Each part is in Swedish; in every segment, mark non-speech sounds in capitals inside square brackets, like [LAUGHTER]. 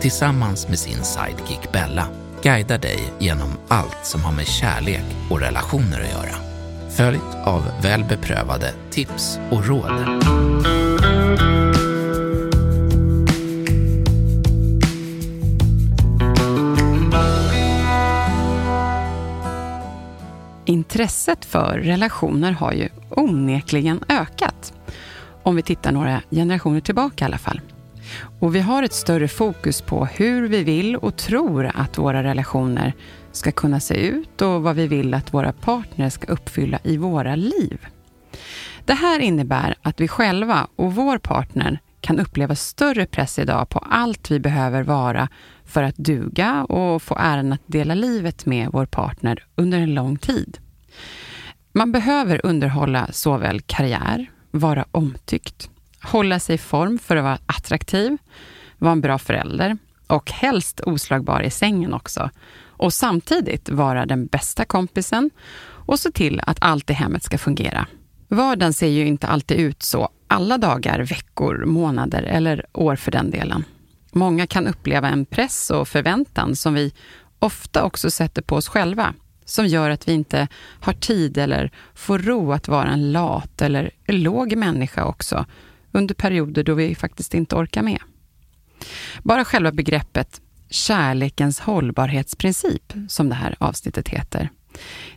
tillsammans med sin sidekick Bella guidar dig genom allt som har med kärlek och relationer att göra. Följt av väl beprövade tips och råd. Intresset för relationer har ju onekligen ökat. Om vi tittar några generationer tillbaka i alla fall. Och vi har ett större fokus på hur vi vill och tror att våra relationer ska kunna se ut och vad vi vill att våra partner ska uppfylla i våra liv. Det här innebär att vi själva och vår partner kan uppleva större press idag på allt vi behöver vara för att duga och få äran att dela livet med vår partner under en lång tid. Man behöver underhålla såväl karriär, vara omtyckt, hålla sig i form för att vara attraktiv, vara en bra förälder och helst oslagbar i sängen också. Och samtidigt vara den bästa kompisen och se till att allt i hemmet ska fungera. Vardagen ser ju inte alltid ut så alla dagar, veckor, månader eller år för den delen. Många kan uppleva en press och förväntan som vi ofta också sätter på oss själva, som gör att vi inte har tid eller får ro att vara en lat eller låg människa också, under perioder då vi faktiskt inte orkar med. Bara själva begreppet kärlekens hållbarhetsprincip, som det här avsnittet heter,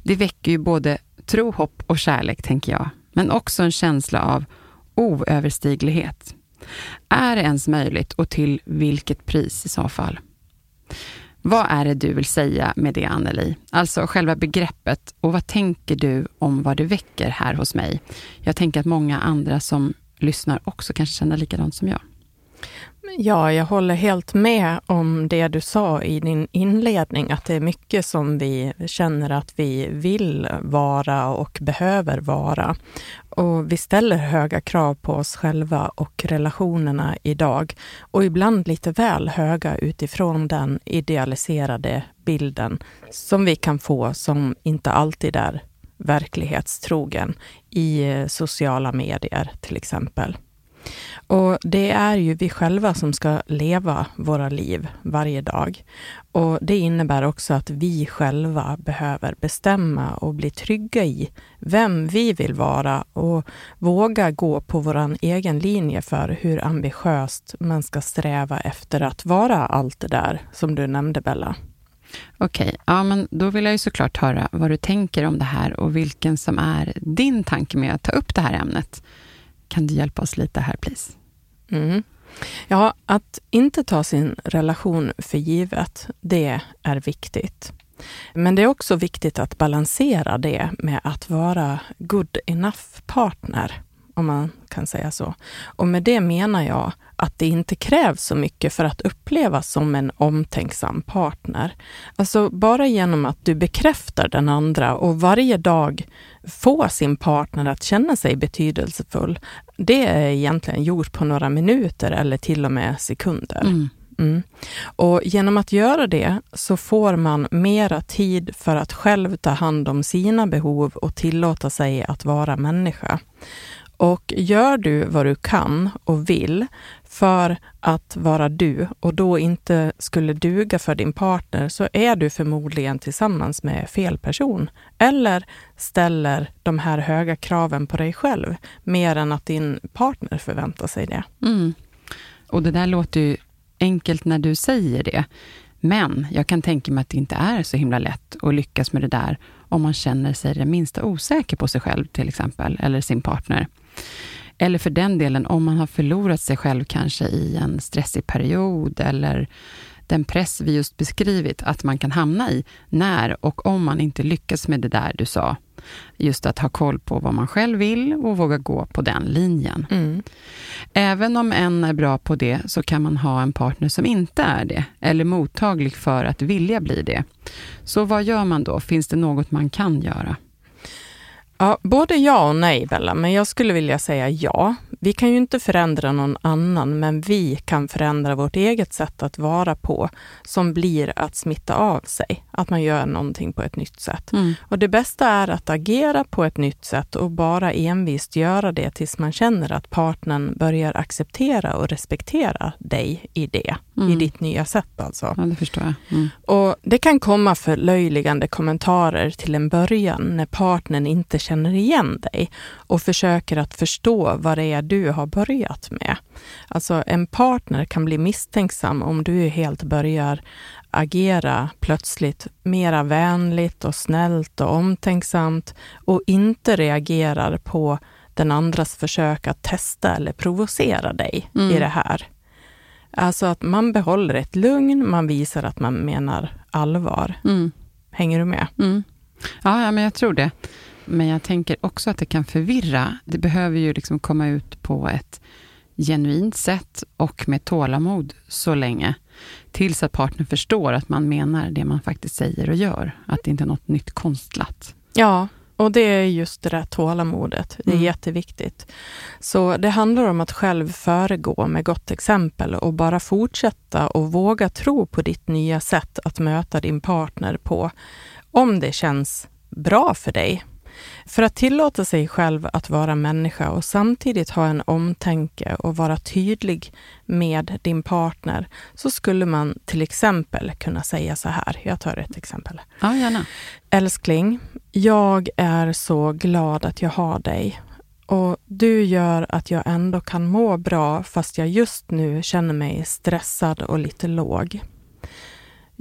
det väcker ju både tro, hopp och kärlek, tänker jag, men också en känsla av oöverstiglighet. Är det ens möjligt och till vilket pris i så fall? Vad är det du vill säga med det, Anneli? Alltså själva begreppet och vad tänker du om vad det väcker här hos mig? Jag tänker att många andra som lyssnar också kanske känner likadant som jag. Ja, jag håller helt med om det du sa i din inledning, att det är mycket som vi känner att vi vill vara och behöver vara. Och vi ställer höga krav på oss själva och relationerna idag. Och ibland lite väl höga utifrån den idealiserade bilden som vi kan få som inte alltid är verklighetstrogen i eh, sociala medier till exempel. Och det är ju vi själva som ska leva våra liv varje dag. Och det innebär också att vi själva behöver bestämma och bli trygga i vem vi vill vara och våga gå på vår egen linje för hur ambitiöst man ska sträva efter att vara allt det där som du nämnde, Bella. Okej, okay. ja men då vill jag ju såklart höra vad du tänker om det här och vilken som är din tanke med att ta upp det här ämnet. Kan du hjälpa oss lite här, please? Mm. Ja, att inte ta sin relation för givet, det är viktigt. Men det är också viktigt att balansera det med att vara good enough partner, om man kan säga så. Och med det menar jag att det inte krävs så mycket för att upplevas som en omtänksam partner. Alltså bara genom att du bekräftar den andra och varje dag få sin partner att känna sig betydelsefull, det är egentligen gjort på några minuter eller till och med sekunder. Mm. Mm. Och genom att göra det så får man mera tid för att själv ta hand om sina behov och tillåta sig att vara människa. Och gör du vad du kan och vill för att vara du och då inte skulle duga för din partner så är du förmodligen tillsammans med fel person. Eller ställer de här höga kraven på dig själv mer än att din partner förväntar sig det. Mm. Och det där låter ju enkelt när du säger det. Men jag kan tänka mig att det inte är så himla lätt att lyckas med det där om man känner sig det minsta osäker på sig själv till exempel, eller sin partner. Eller för den delen, om man har förlorat sig själv kanske i en stressig period eller den press vi just beskrivit att man kan hamna i när och om man inte lyckas med det där du sa. Just att ha koll på vad man själv vill och våga gå på den linjen. Mm. Även om en är bra på det så kan man ha en partner som inte är det, eller mottaglig för att vilja bli det. Så vad gör man då? Finns det något man kan göra? Ja, både ja och nej, Bella, men jag skulle vilja säga ja. Vi kan ju inte förändra någon annan, men vi kan förändra vårt eget sätt att vara på, som blir att smitta av sig, att man gör någonting på ett nytt sätt. Mm. Och det bästa är att agera på ett nytt sätt och bara envist göra det tills man känner att partnern börjar acceptera och respektera dig i det, i Mm. ditt nya sätt alltså. Ja, det förstår jag. Mm. Och det kan komma förlöjligande kommentarer till en början när partnern inte känner igen dig och försöker att förstå vad det är du har börjat med. Alltså en partner kan bli misstänksam om du helt börjar agera plötsligt mera vänligt och snällt och omtänksamt och inte reagerar på den andras försök att testa eller provocera dig Mm. i det här. Alltså att man behåller ett lugn, man visar att man menar allvar. Mm. Hänger du med? Mm. Ja, ja, men jag tror det. Men jag tänker också att det kan förvirra. Det behöver ju liksom komma ut på ett genuint sätt och med tålamod så länge. Tills att partnern förstår att man menar det man faktiskt säger och gör. Att det inte är något nytt konstlat. Ja, och det är just det där tålamodet. Det är Mm. jätteviktigt. Så det handlar om att själv föregå med gott exempel och bara fortsätta och våga tro på ditt nya sätt att möta din partner på, om det känns bra för dig. För att tillåta sig själv att vara människa och samtidigt ha en omtänke och vara tydlig med din partner, så skulle man till exempel kunna säga så här. Jag tar ett exempel. Ja, gärna. Älskling, jag är så glad att jag har dig. Och du gör att jag ändå kan må bra fast jag just nu känner mig stressad och lite låg.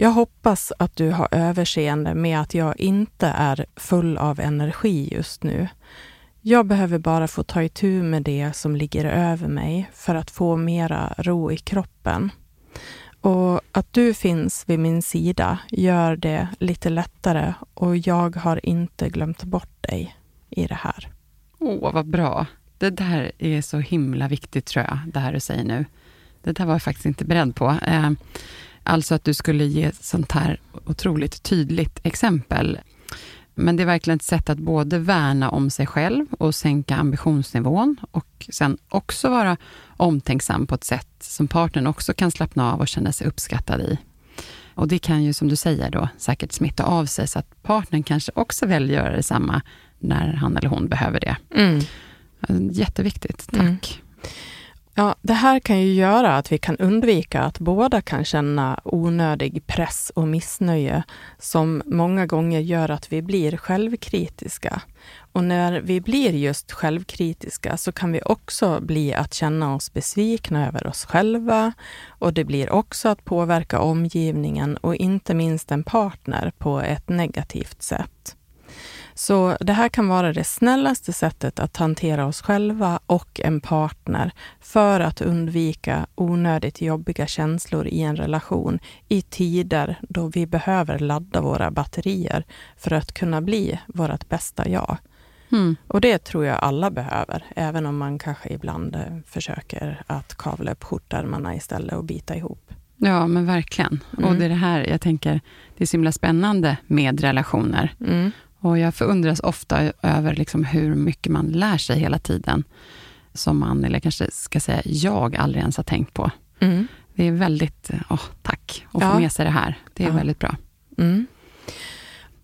Jag hoppas att du har överseende med att jag inte är full av energi just nu. Jag behöver bara få ta itu med det som ligger över mig för att få mera ro i kroppen. Och att du finns vid min sida gör det lite lättare och jag har inte glömt bort dig i det här. Åh, vad bra. Det där är så himla viktigt, tror jag, det här du säger nu. Det där var jag faktiskt inte beredd på. Eh, Alltså att du skulle ge sånt här otroligt tydligt exempel. Men det är verkligen ett sätt att både värna om sig själv och sänka ambitionsnivån och sen också vara omtänksam på ett sätt som partnern också kan slappna av och känna sig uppskattad i. Och det kan ju, som du säger, då säkert smitta av sig så att partnern kanske också väljer att göra detsamma när han eller hon behöver det. Jätteviktigt, tack. Mm. Ja, det här kan ju göra att vi kan undvika att båda kan känna onödig press och missnöje som många gånger gör att vi blir självkritiska. Och när vi blir just självkritiska så kan vi också bli att känna oss besvikna över oss själva och det blir också att påverka omgivningen och inte minst en partner på ett negativt sätt. Så det här kan vara det snällaste sättet att hantera oss själva och en partner för att undvika onödigt jobbiga känslor i en relation i tider då vi behöver ladda våra batterier för att kunna bli vårt bästa jag. Mm. Och det tror jag alla behöver, även om man kanske ibland eh, försöker att kavla upp skjortärmarna istället och bita ihop. Ja, men verkligen. Mm. Och det är det här, jag tänker, det är så himla spännande med relationer. Mm. Och jag förundras ofta över liksom hur mycket man lär sig hela tiden, som man, eller kanske ska säga jag, aldrig ens har tänkt på. Mm. Det är väldigt, åh, tack, att Ja. få med sig det här. Det är Ja. väldigt bra. Mm.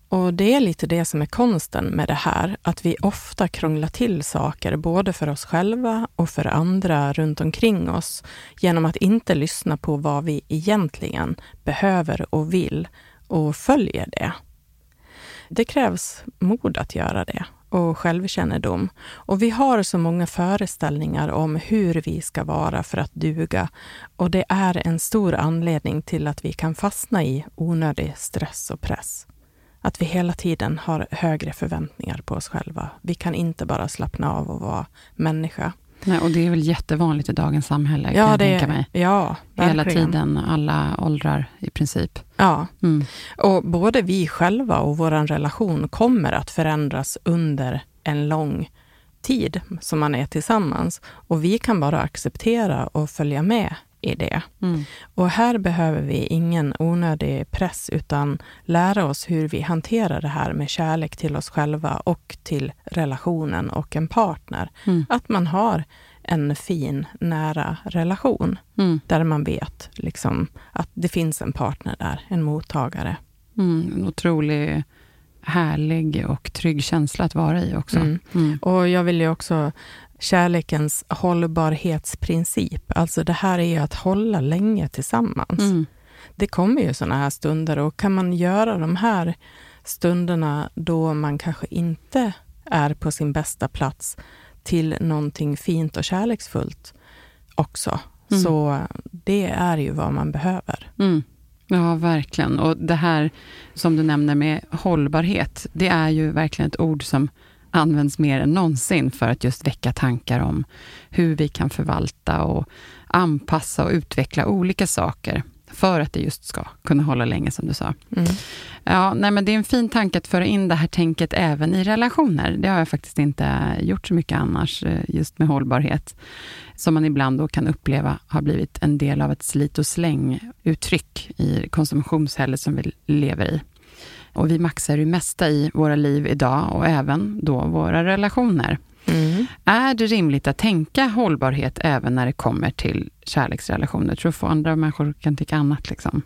Och det är lite det som är konsten med det här, att vi ofta krånglar till saker, både för oss själva och för andra runt omkring oss, genom att inte lyssna på vad vi egentligen behöver och vill och följer det. Det krävs mod att göra det och självkännedom. Och vi har så många föreställningar om hur vi ska vara för att duga. Och det är en stor anledning till att vi kan fastna i onödig stress och press. Att vi hela tiden har högre förväntningar på oss själva. Vi kan inte bara slappna av och vara människa. Nej, och det är väl jättevanligt i dagens samhälle, ja, kan jag det, tänka mig. Ja, verkligen. Hela tiden, alla åldrar i princip. Ja, Mm. och både vi själva och vår relation kommer att förändras under en lång tid som man är tillsammans. Och vi kan bara acceptera och följa med i det. Mm. Och här behöver vi ingen onödig press, utan lära oss hur vi hanterar det här med kärlek till oss själva och till relationen och en partner. Mm. Att man har en fin, nära relation Mm. där man vet liksom, att det finns en partner där, en mottagare. Mm. En otrolig härlig och trygg känsla att vara i också. Mm. Mm. Och jag vill ju också kärlekens hållbarhetsprincip. Alltså det här är ju att hålla länge tillsammans. Mm. Det kommer ju sådana här stunder och kan man göra de här stunderna då man kanske inte är på sin bästa plats till någonting fint och kärleksfullt också. Mm. Så det är ju vad man behöver. Mm. Ja, verkligen. Och det här som du nämner med hållbarhet, det är ju verkligen ett ord som används mer än någonsin för att just väcka tankar om hur vi kan förvalta och anpassa och utveckla olika saker för att det just ska kunna hålla länge, som du sa. Mm. Ja, nej, men det är en fin tanke att föra in det här tänket även i relationer. Det har jag faktiskt inte gjort så mycket annars, eh, just med hållbarhet. Som man ibland då kan uppleva har blivit en del av ett slit och släng-uttryck i konsumtionssamhället som vi lever i. Och vi maxar ju mesta i våra liv idag och även då våra relationer. Mm. Är det rimligt att tänka hållbarhet även när det kommer till kärleksrelationer? Tror du att andra människor kan tycka annat? Liksom?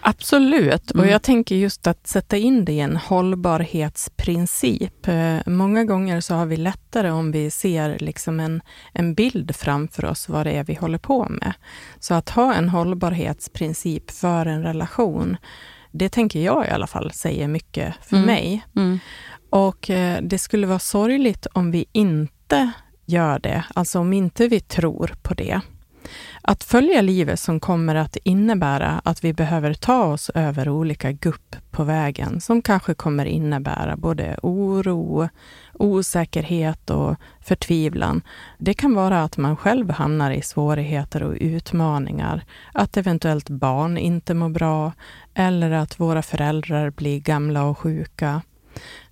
Absolut, Mm. och jag tänker just att sätta in det i en hållbarhetsprincip. Eh, Många gånger så har vi lättare om vi ser liksom en, en bild framför oss vad det är vi håller på med. Så att ha en hållbarhetsprincip för en relation, det tänker jag i alla fall säger mycket för Mm. mig. Mm. Och eh, det skulle vara sorgligt om vi inte gör det, alltså om inte vi tror på det. Att följa livet som kommer att innebära att vi behöver ta oss över olika gupp på vägen, som kanske kommer innebära både oro, osäkerhet och förtvivlan. Det kan vara att man själv hamnar i svårigheter och utmaningar, att eventuellt barn inte mår bra, eller att våra föräldrar blir gamla och sjuka.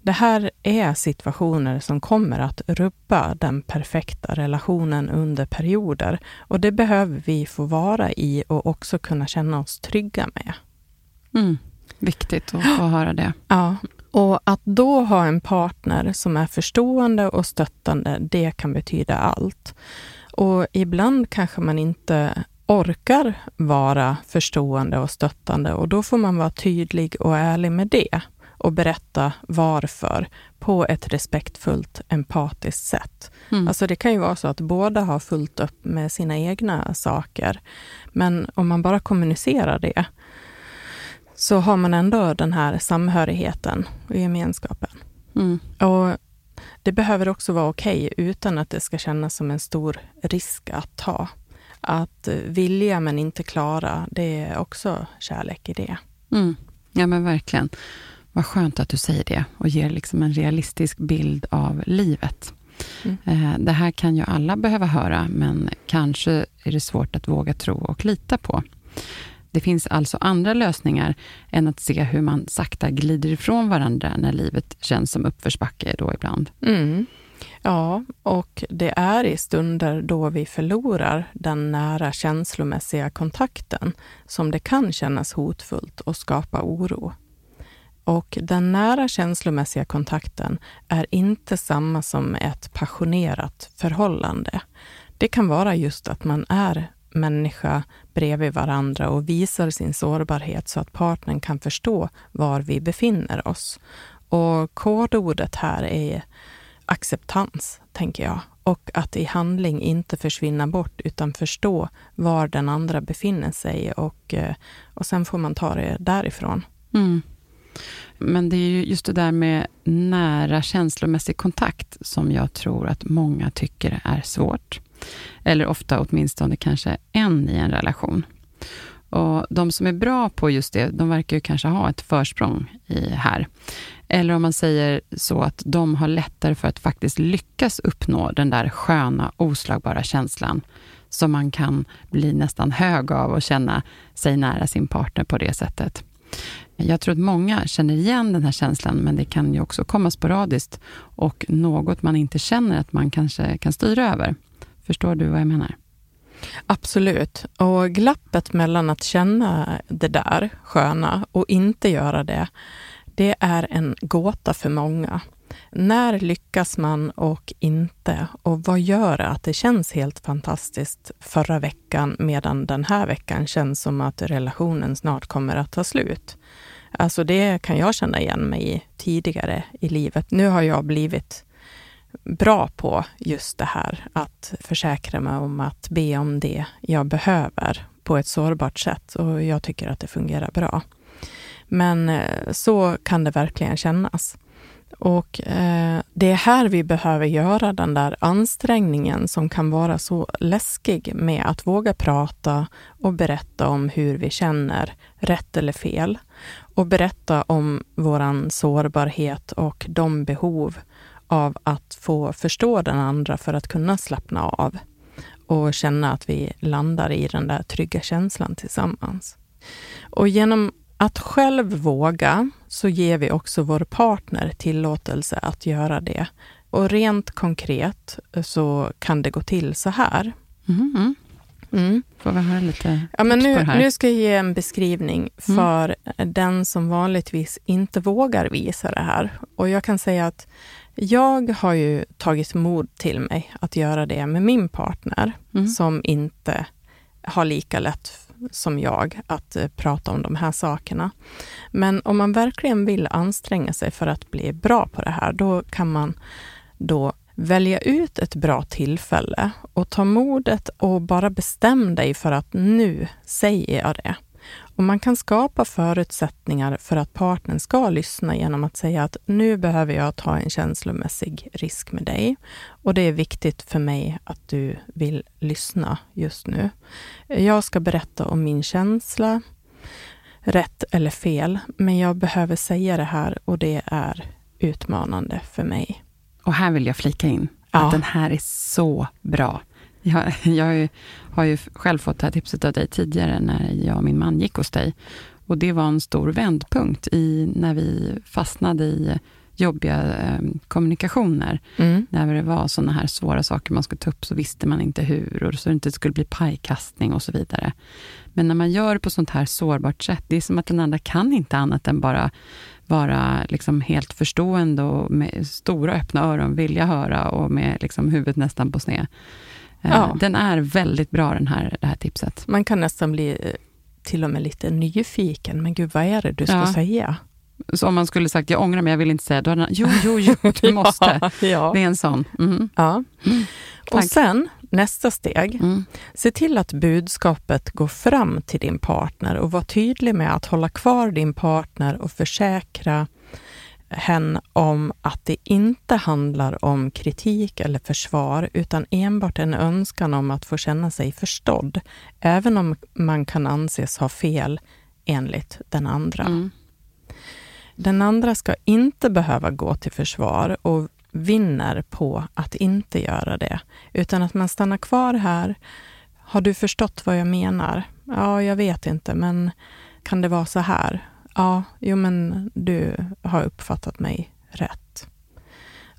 Det här är situationer som kommer att rubba den perfekta relationen under perioder och det behöver vi få vara i och också kunna känna oss trygga med. Mm. Viktigt att få höra det. Ja. Och att då ha en partner som är förstående och stöttande, det kan betyda allt. Och ibland kanske man inte orkar vara förstående och stöttande och då får man vara tydlig och ärlig med det och berätta varför på ett respektfullt, empatiskt sätt. Mm. Alltså det kan ju vara så att båda har fullt upp med sina egna saker, men om man bara kommunicerar det så har man ändå den här samhörigheten och gemenskapen. Mm. Och det behöver också vara okej utan att det ska kännas som en stor risk att ta. Att eh, vilja men inte klara, det är också kärlek i det. Mm. Ja, men verkligen. Vad skönt att du säger det och ger liksom en realistisk bild av livet. Mm. Eh, Det här kan ju alla behöva höra, men kanske är det svårt att våga tro och lita på. Det finns alltså andra lösningar än att se hur man sakta glider ifrån varandra när livet känns som uppförsbacke då ibland. Mm. Ja, och det är i stunder då vi förlorar den nära känslomässiga kontakten som det kan kännas hotfullt och skapa oro. Och den nära känslomässiga kontakten är inte samma som ett passionerat förhållande. Det kan vara just att man är människa bredvid varandra och visar sin sårbarhet så att partnern kan förstå var vi befinner oss. Och kodordet här är acceptans, tänker jag. Och att i handling inte försvinna bort, utan förstå var den andra befinner sig och, eh, och sen får man ta det därifrån. Mm. Men det är ju just det där med nära känslomässig kontakt som jag tror att många tycker är svårt. Eller ofta åtminstone kanske en i en relation. Och de som är bra på just det, de verkar ju kanske ha ett försprång i här. Eller om man säger så att de har lättare för att faktiskt lyckas uppnå den där sköna, oslagbara känslan som man kan bli nästan hög av och känna sig nära sin partner på det sättet. Jag tror att många känner igen den här känslan, men det kan ju också komma sporadiskt och något man inte känner att man kanske kan styra över. Förstår du vad jag menar? Absolut. Och glappet mellan att känna det där sköna och inte göra det, det är en gåta för många. När lyckas man och inte? Och vad gör att det känns helt fantastiskt förra veckan medan den här veckan känns som att relationen snart kommer att ta slut? Alltså det kan jag känna igen mig i tidigare i livet. Nu har jag blivit bra på just det här, att försäkra mig om att be om det jag behöver på ett sårbart sätt och jag tycker att det fungerar bra. Men eh, så kan det verkligen kännas. Och eh, det är här vi behöver göra den där ansträngningen som kan vara så läskig med att våga prata och berätta om hur vi känner, rätt eller fel. Och berätta om våran sårbarhet och de behov av att få förstå den andra för att kunna slappna av och känna att vi landar i den där trygga känslan tillsammans. Och genom att själv våga så ger vi också vår partner tillåtelse att göra det. Och rent konkret så kan det gå till så här. Mm. Mm. Får vi höra lite ja, men nu, nu ska jag ge en beskrivning mm. för mm. den som vanligtvis inte vågar visa det här. Och jag kan säga att jag har ju tagit mod till mig att göra det med min partner, mm. som inte har lika lätt som jag att uh, prata om de här sakerna. Men om man verkligen vill anstränga sig för att bli bra på det här, då kan man då välja ut ett bra tillfälle och ta modet och bara bestäm dig för att nu säger jag det. Och man kan skapa förutsättningar för att partnern ska lyssna genom att säga att nu behöver jag ta en känslomässig risk med dig och det är viktigt för mig att du vill lyssna just nu. Jag ska berätta om min känsla, rätt eller fel, men jag behöver säga det här och det är utmanande för mig. Och här vill jag flika in ja. att den här är så bra. Jag, jag har ju själv fått det här tipset av dig tidigare när jag och min man gick hos dig. Och det var en stor vändpunkt i när vi fastnade i jobbiga eh, kommunikationer. Mm. När det var sådana här svåra saker man skulle ta upp, så visste man inte hur och så det inte skulle bli pajkastning och så vidare. Men när man gör det på sånt här sårbart sätt, det är som att den andra kan inte annat än bara vara liksom helt förstående och med stora öppna öron vilja höra och med liksom huvudet nästan på sned. Eh, ja. Den är väldigt bra den här, det här tipset. Man kan nästan bli eh, till och med lite nyfiken. Men gud, vad är det du ska ja. säga? Så om man skulle sagt, jag ångrar mig, jag vill inte säga, då hade han, jo, jo, jo, [LAUGHS] du måste. ja, ja. Det är en sån. Mm. Ja. Mm. Och sen, nästa steg, mm. se till att budskapet går fram till din partner och var tydlig med att hålla kvar din partner och försäkra hen om att det inte handlar om kritik eller försvar, utan enbart en önskan om att få känna sig förstådd, även om man kan anses ha fel enligt den andra. Mm. Den andra ska inte behöva gå till försvar och vinner på att inte göra det, utan att man stannar kvar här. Har du förstått vad jag menar? Ja, jag vet inte, men kan det vara så här? Ja, jo men du har uppfattat mig rätt.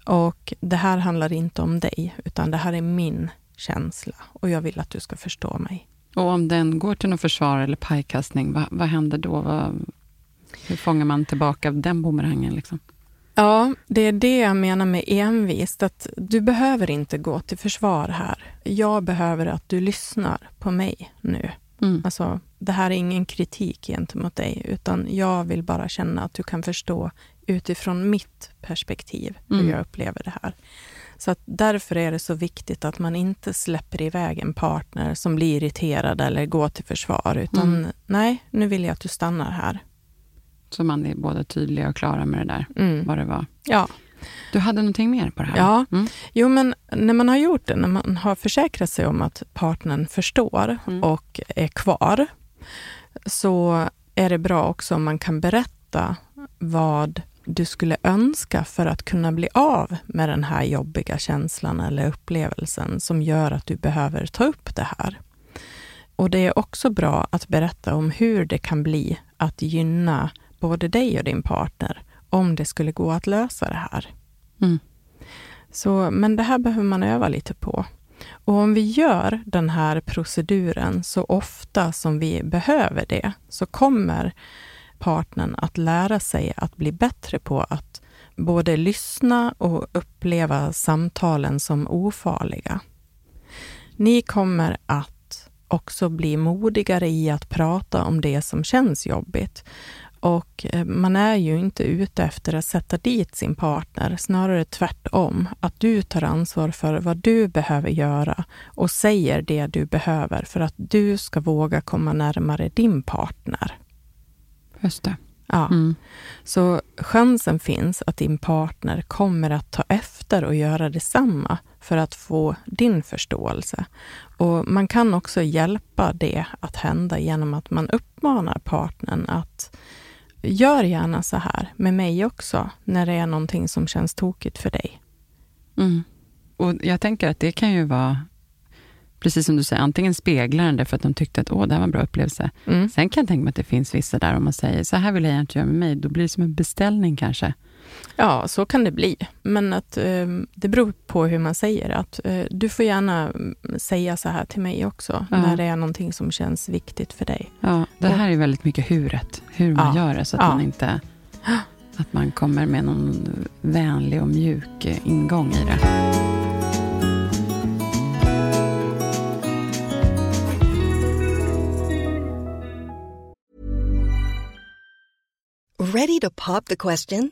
Och det här handlar inte om dig, utan det här är min känsla och jag vill att du ska förstå mig. Och om den går till något försvar eller pajkastning, vad, vad händer då? Vad, hur fångar man tillbaka den bumerangen? Liksom? Ja, det är det jag menar med envist, att du behöver inte gå till försvar här. Jag behöver att du lyssnar på mig nu. Mm. Alltså, det här är ingen kritik gentemot dig, utan jag vill bara känna att du kan förstå utifrån mitt perspektiv hur mm. jag upplever det här. Så att därför är det så viktigt att man inte släpper iväg en partner som blir irriterad eller går till försvar, utan mm. nej, nu vill jag att du stannar här. Så man är både tydlig och klara med det där, mm. vad det var. Ja. Du hade någonting mer på det här? Ja, mm. jo men när man har gjort det, när man har försäkrat sig om att partnern förstår mm. och är kvar, så är det bra också om man kan berätta vad du skulle önska för att kunna bli av med den här jobbiga känslan eller upplevelsen som gör att du behöver ta upp det här. Och det är också bra att berätta om hur det kan bli att gynna både dig och din partner om det skulle gå att lösa det här. Mm. Så, men det här behöver man öva lite på. Och om vi gör den här proceduren så ofta som vi behöver det, så kommer partnern att lära sig att bli bättre på att både lyssna och uppleva samtalen som ofarliga. Ni kommer att också bli modigare i att prata om det som känns jobbigt. Och eh, man är ju inte ute efter att sätta dit sin partner, snarare tvärtom. Att du tar ansvar för vad du behöver göra och säger det du behöver för att du ska våga komma närmare din partner. Just det. Ja. Mm. Så chansen finns att din partner kommer att ta efter och göra detsamma för att få din förståelse. Och man kan också hjälpa det att hända genom att man uppmanar partnern att gör gärna så här med mig också, när det är någonting som känns tokigt för dig. Mm. Och Jag tänker att det kan ju vara precis som du säger, antingen speglar den det för att de tyckte att Åh, det här var en bra upplevelse. Mm. Sen kan jag tänka mig att det finns vissa där, om man säger så här vill jag inte göra med mig, då blir det som en beställning kanske. Ja, så kan det bli. Men att eh, det beror på hur man säger att eh, du får gärna mm, säga så här till mig också, ja. när det är någonting som känns viktigt för dig. Ja, det här är väldigt mycket huret, hur man ja. gör det, så att ja. man inte att man kommer med någon vänlig och mjuk ingång i det. Ready to pop the question?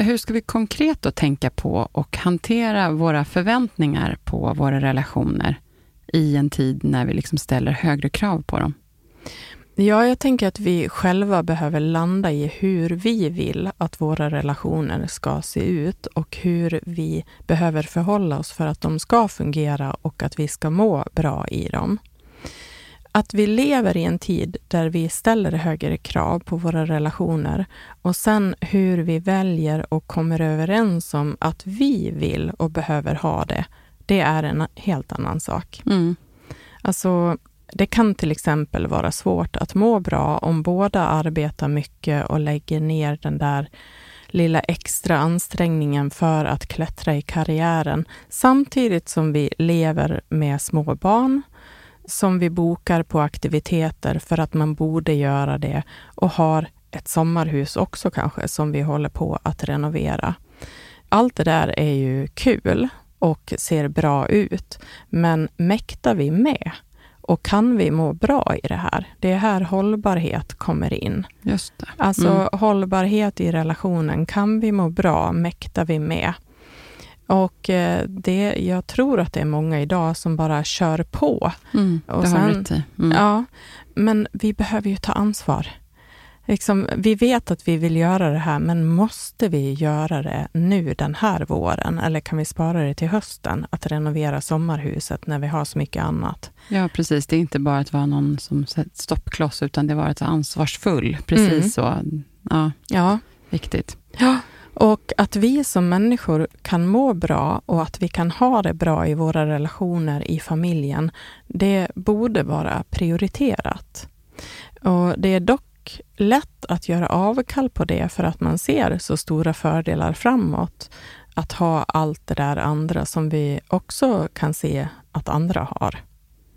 Hur ska vi konkret då tänka på och hantera våra förväntningar på våra relationer i en tid när vi liksom ställer högre krav på dem? Ja, jag tänker att vi själva behöver landa i hur vi vill att våra relationer ska se ut och hur vi behöver förhålla oss för att de ska fungera och att vi ska må bra i dem att vi lever i en tid där vi ställer högre krav på våra relationer och sen hur vi väljer och kommer överens om att vi vill och behöver ha det, det är en helt annan sak. Mm. Alltså, det kan till exempel vara svårt att må bra om båda arbetar mycket och lägger ner den där lilla extra ansträngningen för att klättra i karriären, samtidigt som vi lever med små barn som vi bokar på aktiviteter för att man borde göra det och har ett sommarhus också kanske som vi håller på att renovera. Allt det där är ju kul och ser bra ut, men mäktar vi med? Och kan vi må bra i det här? Det är här hållbarhet kommer in. Just det. Alltså mm. hållbarhet i relationen. Kan vi må bra? Mäktar vi med? Och eh, det, jag tror att det är många idag som bara kör på. Mm, och det har i. Mm. Ja, men vi behöver ju ta ansvar. Liksom, vi vet att vi vill göra det här, men måste vi göra det nu den här våren? Eller kan vi spara det till hösten, att renovera sommarhuset när vi har så mycket annat? Ja, precis. Det är inte bara att vara någon som stoppkloss, utan det var att vara ansvarsfull. Precis mm. så. Ja, ja. Viktigt. Ja, Och att vi som människor kan må bra och att vi kan ha det bra i våra relationer i familjen, det borde vara prioriterat. Och det är dock lätt att göra avkall på det för att man ser så stora fördelar framåt. Att ha allt det där andra som vi också kan se att andra har.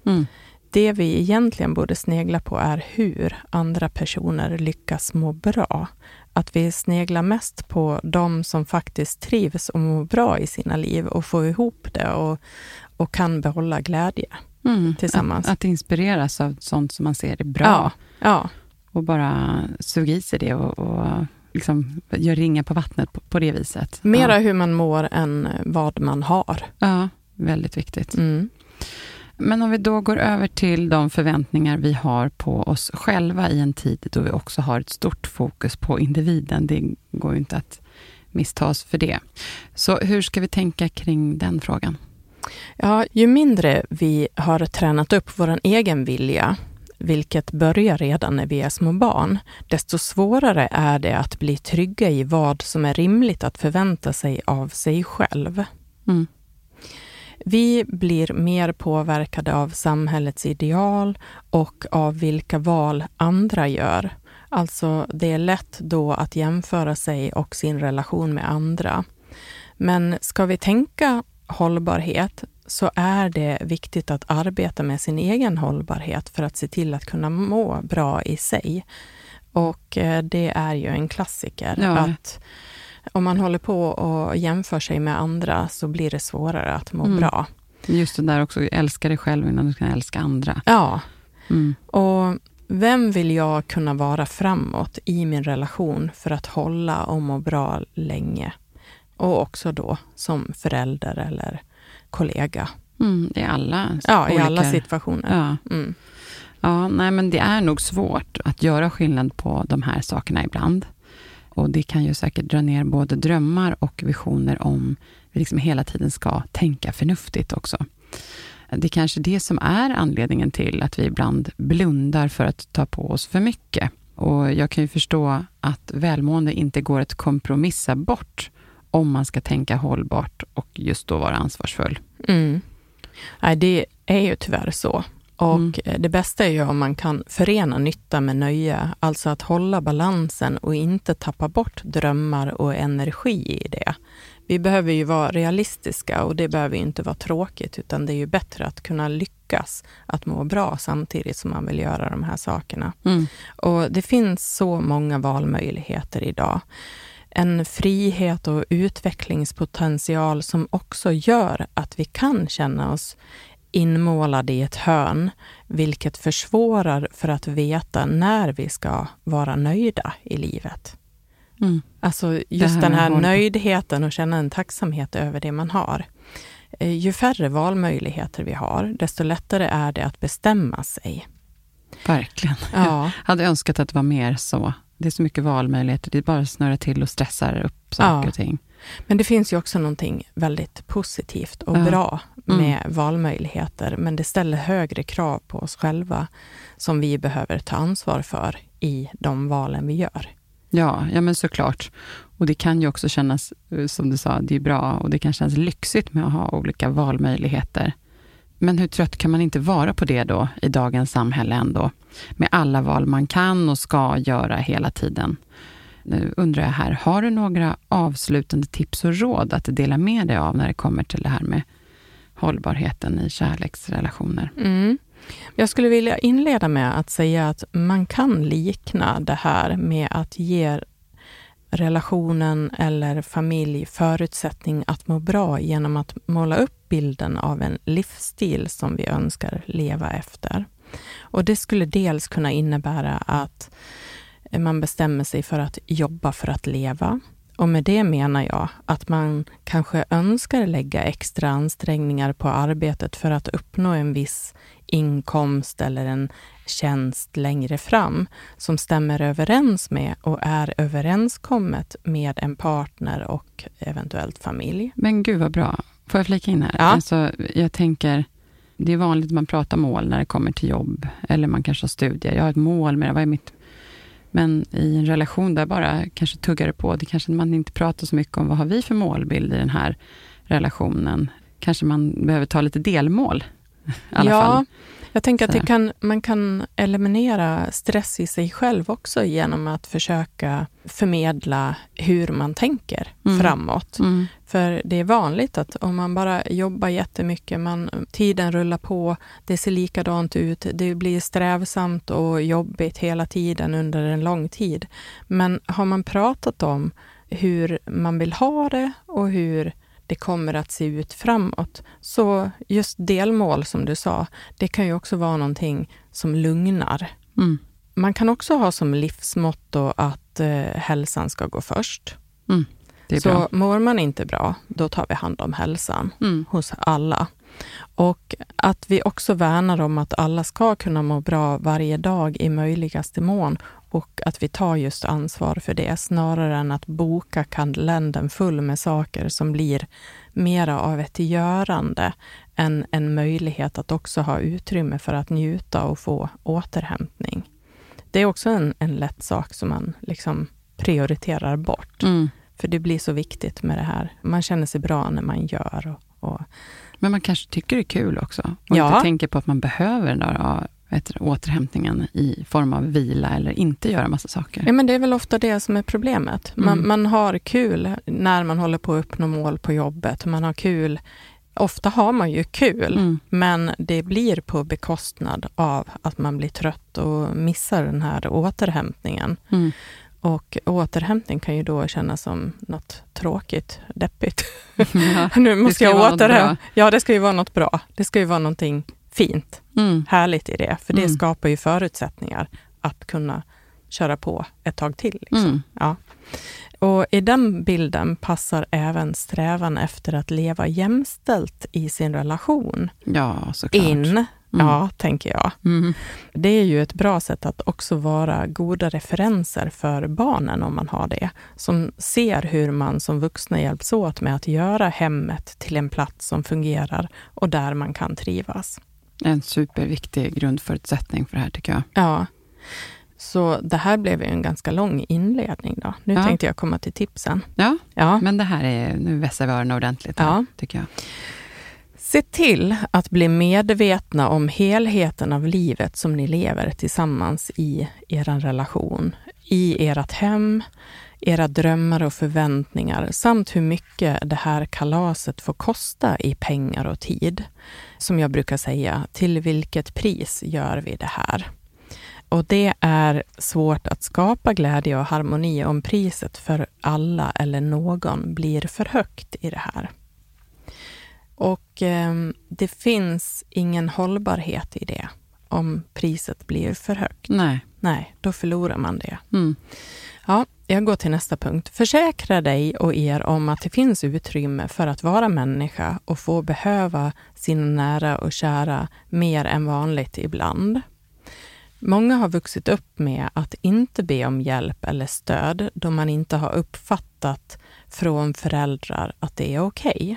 Mm. Det vi egentligen borde snegla på är hur andra personer lyckas må bra. Att vi sneglar mest på de som faktiskt trivs och mår bra i sina liv och får ihop det och, och kan behålla glädje Mm. tillsammans. Att, att inspireras av sånt som man ser är bra. Ja, ja, Och bara suga i sig det och, och liksom gör ringa på vattnet på, på det viset. mera Ja. hur man mår än vad man har. ja, väldigt viktigt. Mm. Men om vi då går över till de förväntningar vi har på oss själva i en tid då vi också har ett stort fokus på individen. Det går ju inte att misstas för det. Så hur ska vi tänka kring den frågan? Ja, ju mindre vi har tränat upp vår egen vilja, vilket börjar redan när vi är små barn, desto svårare är det att bli trygga i vad som är rimligt att förvänta sig av sig själv. Mm. Vi blir mer påverkade av samhällets ideal och av vilka val andra gör. Alltså, det är lätt då att jämföra sig och sin relation med andra. Men ska vi tänka hållbarhet så är det viktigt att arbeta med sin egen hållbarhet för att se till att kunna må bra i sig. Och eh, det är ju en klassiker Ja. att om man håller på och jämför sig med andra så blir det svårare att må Mm. bra. Just det där också, älska dig själv innan du kan älska andra. Ja, Mm. och vem vill jag kunna vara framåt i min relation för att hålla och må bra länge? Och också då som förälder eller kollega. Mm, I alla Ja, i olika- alla situationer. Ja. Mm. Ja, nej, men det är nog svårt att göra skillnad på de här sakerna ibland. Och det kan ju säkert dra ner både drömmar och visioner om vi liksom hela tiden ska tänka förnuftigt också. Det är kanske det som är anledningen till att vi ibland blundar för att ta på oss för mycket. Och jag kan ju förstå att välmående inte går att kompromissa bort om man ska tänka hållbart och just då vara ansvarsfull. Mm. Nej, det är ju tyvärr så. Och Mm. eh, det bästa är ju om man kan förena nytta med nöje, alltså att hålla balansen och inte tappa bort drömmar och energi i det. Vi behöver ju vara realistiska och det behöver ju inte vara tråkigt, utan det är ju bättre att kunna lyckas att må bra samtidigt som man vill göra de här sakerna. Mm. Och det finns så många valmöjligheter idag. En frihet och utvecklingspotential som också gör att vi kan känna oss inmålade i ett hörn, vilket försvårar för att veta när vi ska vara nöjda i livet. Mm. Alltså just här den här nöjdheten och känna en tacksamhet över det man har. Eh, Ju färre valmöjligheter vi har, desto lättare är det att bestämma sig. Verkligen. [LAUGHS] Ja. hade önskat att det var mer så. Det är så mycket valmöjligheter. Det bara att snurra till och stressar upp saker Ja. och ting. Men det finns ju också någonting väldigt positivt och Ja. bra Mm. med valmöjligheter, men det ställer högre krav på oss själva som vi behöver ta ansvar för i de valen vi gör. Ja, ja men såklart. Och det kan ju också kännas, eh, som du sa, det är bra och det kan kännas lyxigt med att ha olika valmöjligheter. Men hur trött kan man inte vara på det då i dagens samhälle ändå? Med alla val man kan och ska göra hela tiden. Nu undrar jag här, har du några avslutande tips och råd att dela med dig av när det kommer till det här med hållbarheten i kärleksrelationer? Mm. Jag skulle vilja inleda med att säga att man kan likna det här med att ge relationen eller familj förutsättning att må bra genom att måla upp bilden av en livsstil som vi önskar leva efter. Och det skulle dels kunna innebära att man bestämmer sig för att jobba för att leva. Och med det menar jag att man kanske önskar lägga extra ansträngningar på arbetet för att uppnå en viss inkomst eller en tjänst längre fram som stämmer överens med och är överenskommet med en partner och eventuellt familj. Men gud vad bra. Får jag flika in här? Ja. Alltså, jag tänker, det är vanligt att man pratar mål när det kommer till jobb, eller man kanske har studier. Jag har ett mål med det. Vad är mitt men i en relation där bara kanske tuggar det på, det kanske man inte pratar så mycket om, vad har vi för målbild i den här relationen? Kanske man behöver ta lite delmål alla ja, fall. Jag tänker att kan, man kan eliminera stress i sig själv också genom att försöka förmedla hur man tänker mm. framåt. Mm. För det är vanligt att om man bara jobbar jättemycket, man, tiden rullar på, det ser likadant ut, det blir strävsamt och jobbigt hela tiden under en lång tid. Men har man pratat om hur man vill ha det och hur det kommer att se ut framåt. Så just delmål som du sa, det kan ju också vara någonting som lugnar. Mm. Man kan också ha som livsmotto att eh, hälsan ska gå först. Mm. Så bra. mår man inte bra, då tar vi hand om hälsan mm. hos alla. Och att vi också värnar om att alla ska kunna må bra varje dag i möjligaste mån och att vi tar just ansvar för det snarare än att boka kalendern full med saker som blir mera av ett görande än en möjlighet att också ha utrymme för att njuta och få återhämtning. Det är också en, en lätt sak som man liksom prioriterar bort. Mm. För det blir så viktigt med det här. Man känner sig bra när man gör. Och, och... Men man kanske tycker det är kul också? Och ja. inte tänker på att man behöver den där vet, återhämtningen i form av vila eller inte göra massa saker. Ja, men det är väl ofta det som är problemet. Man, mm. man har kul när man håller på att uppnå mål på jobbet. Man har kul Ofta har man ju kul, mm. men det blir på bekostnad av att man blir trött och missar den här återhämtningen. Mm. Och återhämtning kan ju då kännas som något tråkigt, deppigt. [LAUGHS] Ja, [LAUGHS] nu måste jag återhämta. Ja, det ska ju vara något bra. Det ska ju vara någonting fint, mm. härligt i det. För det mm. skapar ju förutsättningar att kunna köra på ett tag till. Liksom. Mm. Ja. Och I den bilden passar även strävan efter att leva jämställt i sin relation ja, såklart. in Mm. Ja, tänker jag. Mm. Det är ju ett bra sätt att också vara goda referenser för barnen, om man har det, som ser hur man som vuxna hjälps åt med att göra hemmet till en plats som fungerar och där man kan trivas. En superviktig grundförutsättning för det här, tycker jag. Ja. Så det här blev ju en ganska lång inledning. Då. Nu ja. tänkte jag komma till tipsen. Ja, ja. men det här är, nu vässar vi öronen ordentligt, här, ja. tycker jag. Se till att bli medvetna om helheten av livet som ni lever tillsammans i er relation, i ert hem, era drömmar och förväntningar samt hur mycket det här kalaset får kosta i pengar och tid. Som jag brukar säga, till vilket pris gör vi det här? Och det är svårt att skapa glädje och harmoni om priset för alla eller någon blir för högt i det här. Och eh, det finns ingen hållbarhet i det om priset blir för högt. Nej. Nej, då förlorar man det. Mm. Ja, jag går till nästa punkt. Försäkra dig och er om att det finns utrymme för att vara människa och få behöva sina nära och kära mer än vanligt ibland. Många har vuxit upp med att inte be om hjälp eller stöd då man inte har uppfattat från föräldrar att det är okej. Okay.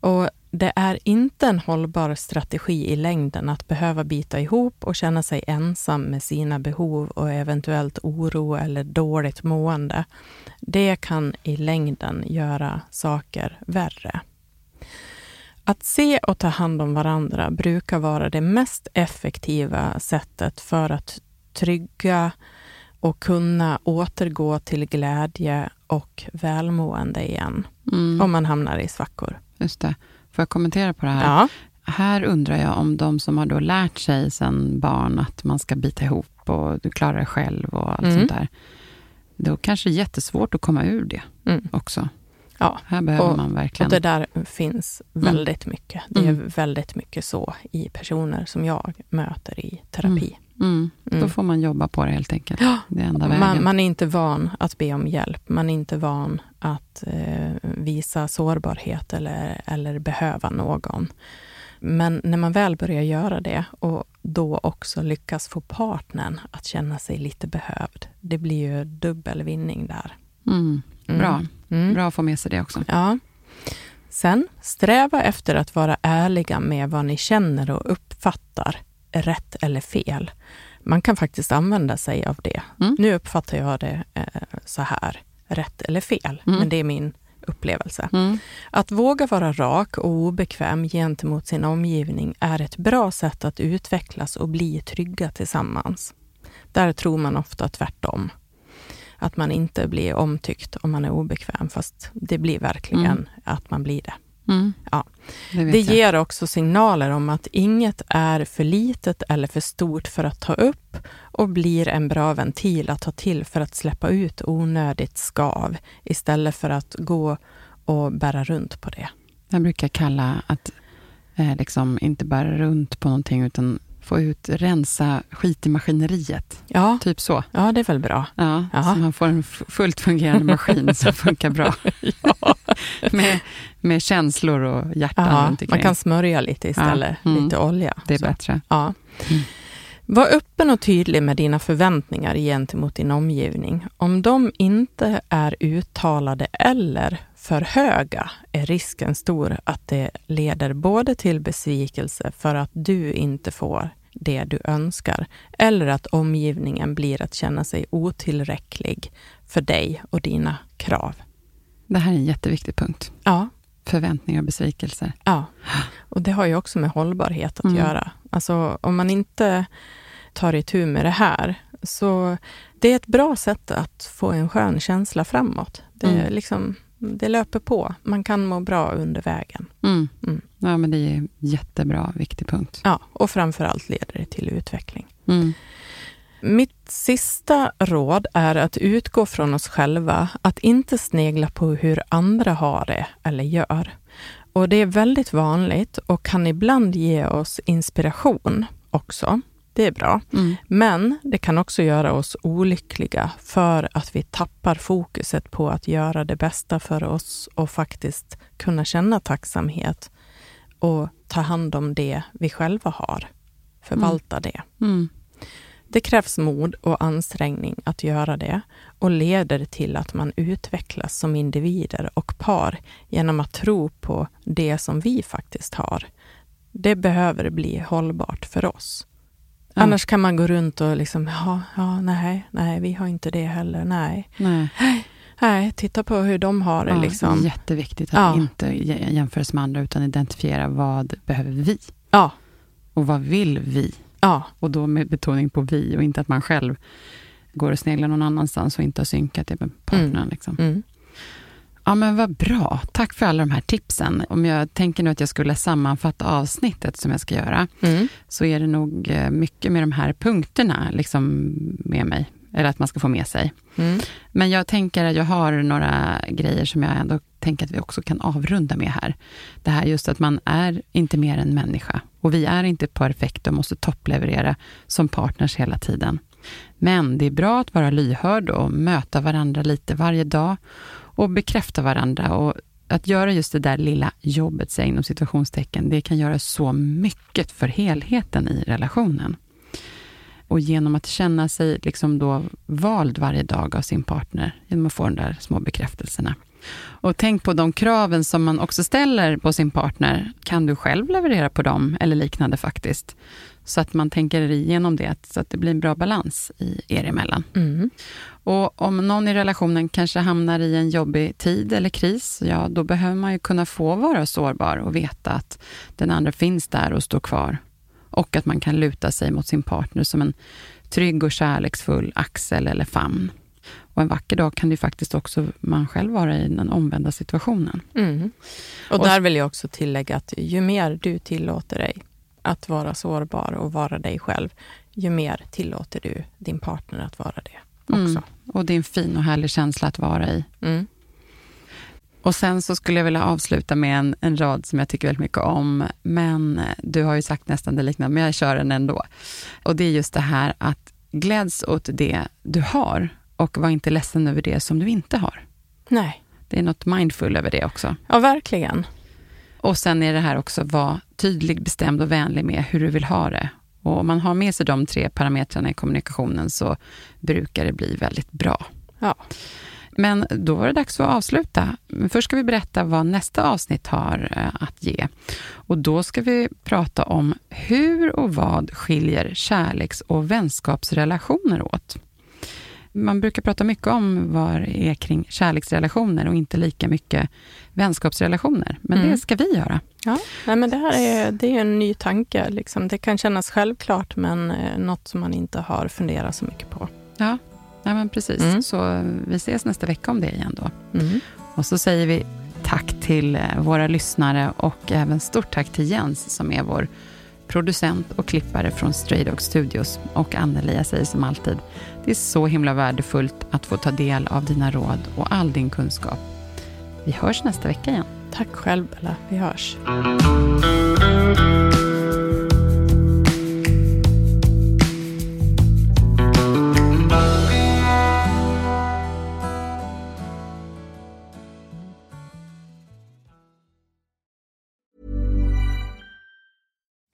Och det är inte en hållbar strategi i längden att behöva bita ihop och känna sig ensam med sina behov och eventuellt oro eller dåligt mående. Det kan i längden göra saker värre. Att se och ta hand om varandra brukar vara det mest effektiva sättet för att trygga och kunna återgå till glädje och välmående igen, mm. om man hamnar i svackor. Just det. Får jag kommentera på det här? Ja. Här undrar jag om de som har då lärt sig sedan barn att man ska bita ihop och du klarar det själv och allt mm. sånt där. Då kanske det är jättesvårt att komma ur det mm. också. Ja, här behöver och, man verkligen... Och det där finns mm. väldigt mycket. Det är mm. väldigt mycket så i personer som jag möter i terapi. Mm. Mm. Då får man jobba på det helt enkelt. Det enda vägen. Man, man, är inte van att be om hjälp. Man är inte van att eh, visa sårbarhet eller, eller behöva någon. Men när man väl börjar göra det och då också lyckas få partnern att känna sig lite behövd. Det blir ju dubbel vinning där. Mm. Bra. Mm. Bra att få med sig det också. Ja. Sen, sträva efter att vara ärliga med vad ni känner och uppfattar rätt eller fel. man kan faktiskt använda sig av det. Mm. Nu uppfattar jag det eh, så här, rätt eller fel, Mm. men det är min upplevelse. Mm. Att våga vara rak och obekväm gentemot sin omgivning är ett bra sätt att utvecklas och bli trygga tillsammans. Där tror man ofta tvärtom. Att man inte blir omtyckt om man är obekväm, fast det blir verkligen Mm. att man blir det. Mm. Ja. Det, Det ger också signaler om att inget är för litet eller för stort för att ta upp och blir en bra ventil att ta till för att släppa ut onödigt skav istället för att gå och bära runt på det. Jag brukar kalla att eh, liksom inte bara runt på någonting utan få ut, rensa skit i maskineriet. Ja, Typ så. ja det är väl bra. Ja, Ja. så man får en fullt fungerande maskin som [LAUGHS] funkar bra. [LAUGHS] med, med känslor och hjärtan Ja, runt man kan smörja lite istället, Ja, mm. lite olja. Det är Så. bättre. Ja. Mm. Var öppen och tydlig med dina förväntningar gentemot din omgivning. Om de inte är uttalade eller för höga är risken stor att det leder både till besvikelse för att du inte får det du önskar eller att omgivningen blir att känna sig otillräcklig för dig och dina krav. Det här är en jätteviktig punkt. Ja, Förväntningar och besvikelser. Ja, och det har ju också med hållbarhet att Mm. göra. Alltså om man inte tar itu med det här, så det är ett bra sätt att få en skön känsla framåt. Det, är Mm. liksom, det löper på. Man kan må bra under vägen. Mm. Mm. Ja, men det är en jättebra, viktig punkt. Ja, och framför allt leder det till utveckling. Mm. Mitt sista råd är att utgå från oss själva, att inte snegla på hur andra har det eller gör. Och det är väldigt vanligt och kan ibland ge oss inspiration också. Det är bra. Mm. Men det kan också göra oss olyckliga för att vi tappar fokuset på att göra det bästa för oss och faktiskt kunna känna tacksamhet och ta hand om det vi själva har. Förvalta det. Mm. Det krävs mod och ansträngning att göra det och leder till att man utvecklas som individer och par genom att tro på det som vi faktiskt har. Det behöver bli hållbart för oss. Annars kan man gå runt och liksom, ja, ja, nej, nej, vi har inte det heller, nej. Nej. Nej, titta på hur de har det Ja, liksom. Jätteviktigt att Ja. inte jä- jämföra sig med andra utan identifiera vad behöver vi Ja, och vad vill vi? ja, Och då med betoning på vi och inte att man själv går och sneglar någon annanstans och inte har synkat det med partnern. Mm. Liksom. mm. Ja, men vad bra. Tack för alla de här tipsen. Om jag tänker nu att jag skulle sammanfatta avsnittet som jag ska göra, Mm. så är det nog eh, mycket med de här punkterna liksom med mig, eller att man ska få med sig. Mm. Men jag tänker att jag har några grejer som jag ändå tänker att vi också kan avrunda med här. Det här just att man är inte mer än människa och vi är inte perfekta och måste toppleverera som partners hela tiden. Men det är bra att vara lyhörd och möta varandra lite varje dag och bekräfta varandra och att göra just det där lilla jobbet, säg inom situationstecken, det kan göra så mycket för helheten i relationen. Och genom att känna sig liksom då vald varje dag av sin partner, genom att få de där små bekräftelserna. Och tänk på de kraven som man också ställer på sin partner. Kan du själv leverera på dem eller liknande faktiskt? Så att man tänker igenom det, så att det blir en bra balans i er emellan. Mm. Och om någon i relationen kanske hamnar i en jobbig tid eller kris, ja då behöver man ju kunna få vara sårbar och veta att den andra finns där och står kvar. Och att man kan luta sig mot sin partner som en trygg och kärleksfull axel eller famn. Och en vacker dag kan det faktiskt också man själv vara i den omvända situationen. Mm. Och, Och- där vill jag också tillägga att ju mer du tillåter dig att vara sårbar och vara dig själv, ju mer tillåter du din partner att vara det också. Mm. Och det är en fin och härlig känsla att vara i. Mm. Och sen så skulle jag vilja avsluta med en, en rad som jag tycker väldigt mycket om, men eh, du har ju sagt nästan det liknande, men jag kör den ändå. Och det är just det här att gläds åt det du har och var inte ledsen över det som du inte har. Nej, Det är något mindful över det också. ja verkligen. Och sen är det här också, var tydlig, bestämd och vänlig med hur du vill ha det. Och om man har med sig de tre parametrarna i kommunikationen så brukar det bli väldigt bra. Ja. Men då var det dags att avsluta. Först ska vi berätta vad nästa avsnitt har eh, att ge. Och då ska vi prata om hur och vad skiljer kärleks och vänskapsrelationer åt. Man brukar prata mycket om vad det är kring kärleksrelationer och inte lika mycket vänskapsrelationer. Men mm. det ska vi göra. Ja, Nej, men det här är, det är en ny tanke. Liksom. Det kan kännas självklart, men eh, något som man inte har funderat så mycket på. Ja, Nej, men precis. Mm. Så vi ses nästa vecka om det igen då. Mm. Och så säger vi tack till eh, våra lyssnare och även stort tack till Jens som är vår producent och klippare från Stray Dog Studios. Och Anneli, jag säger som alltid, det är så himla värdefullt att få ta del av dina råd och all din kunskap. Vi hörs nästa vecka igen. Tack själv Bella, vi hörs.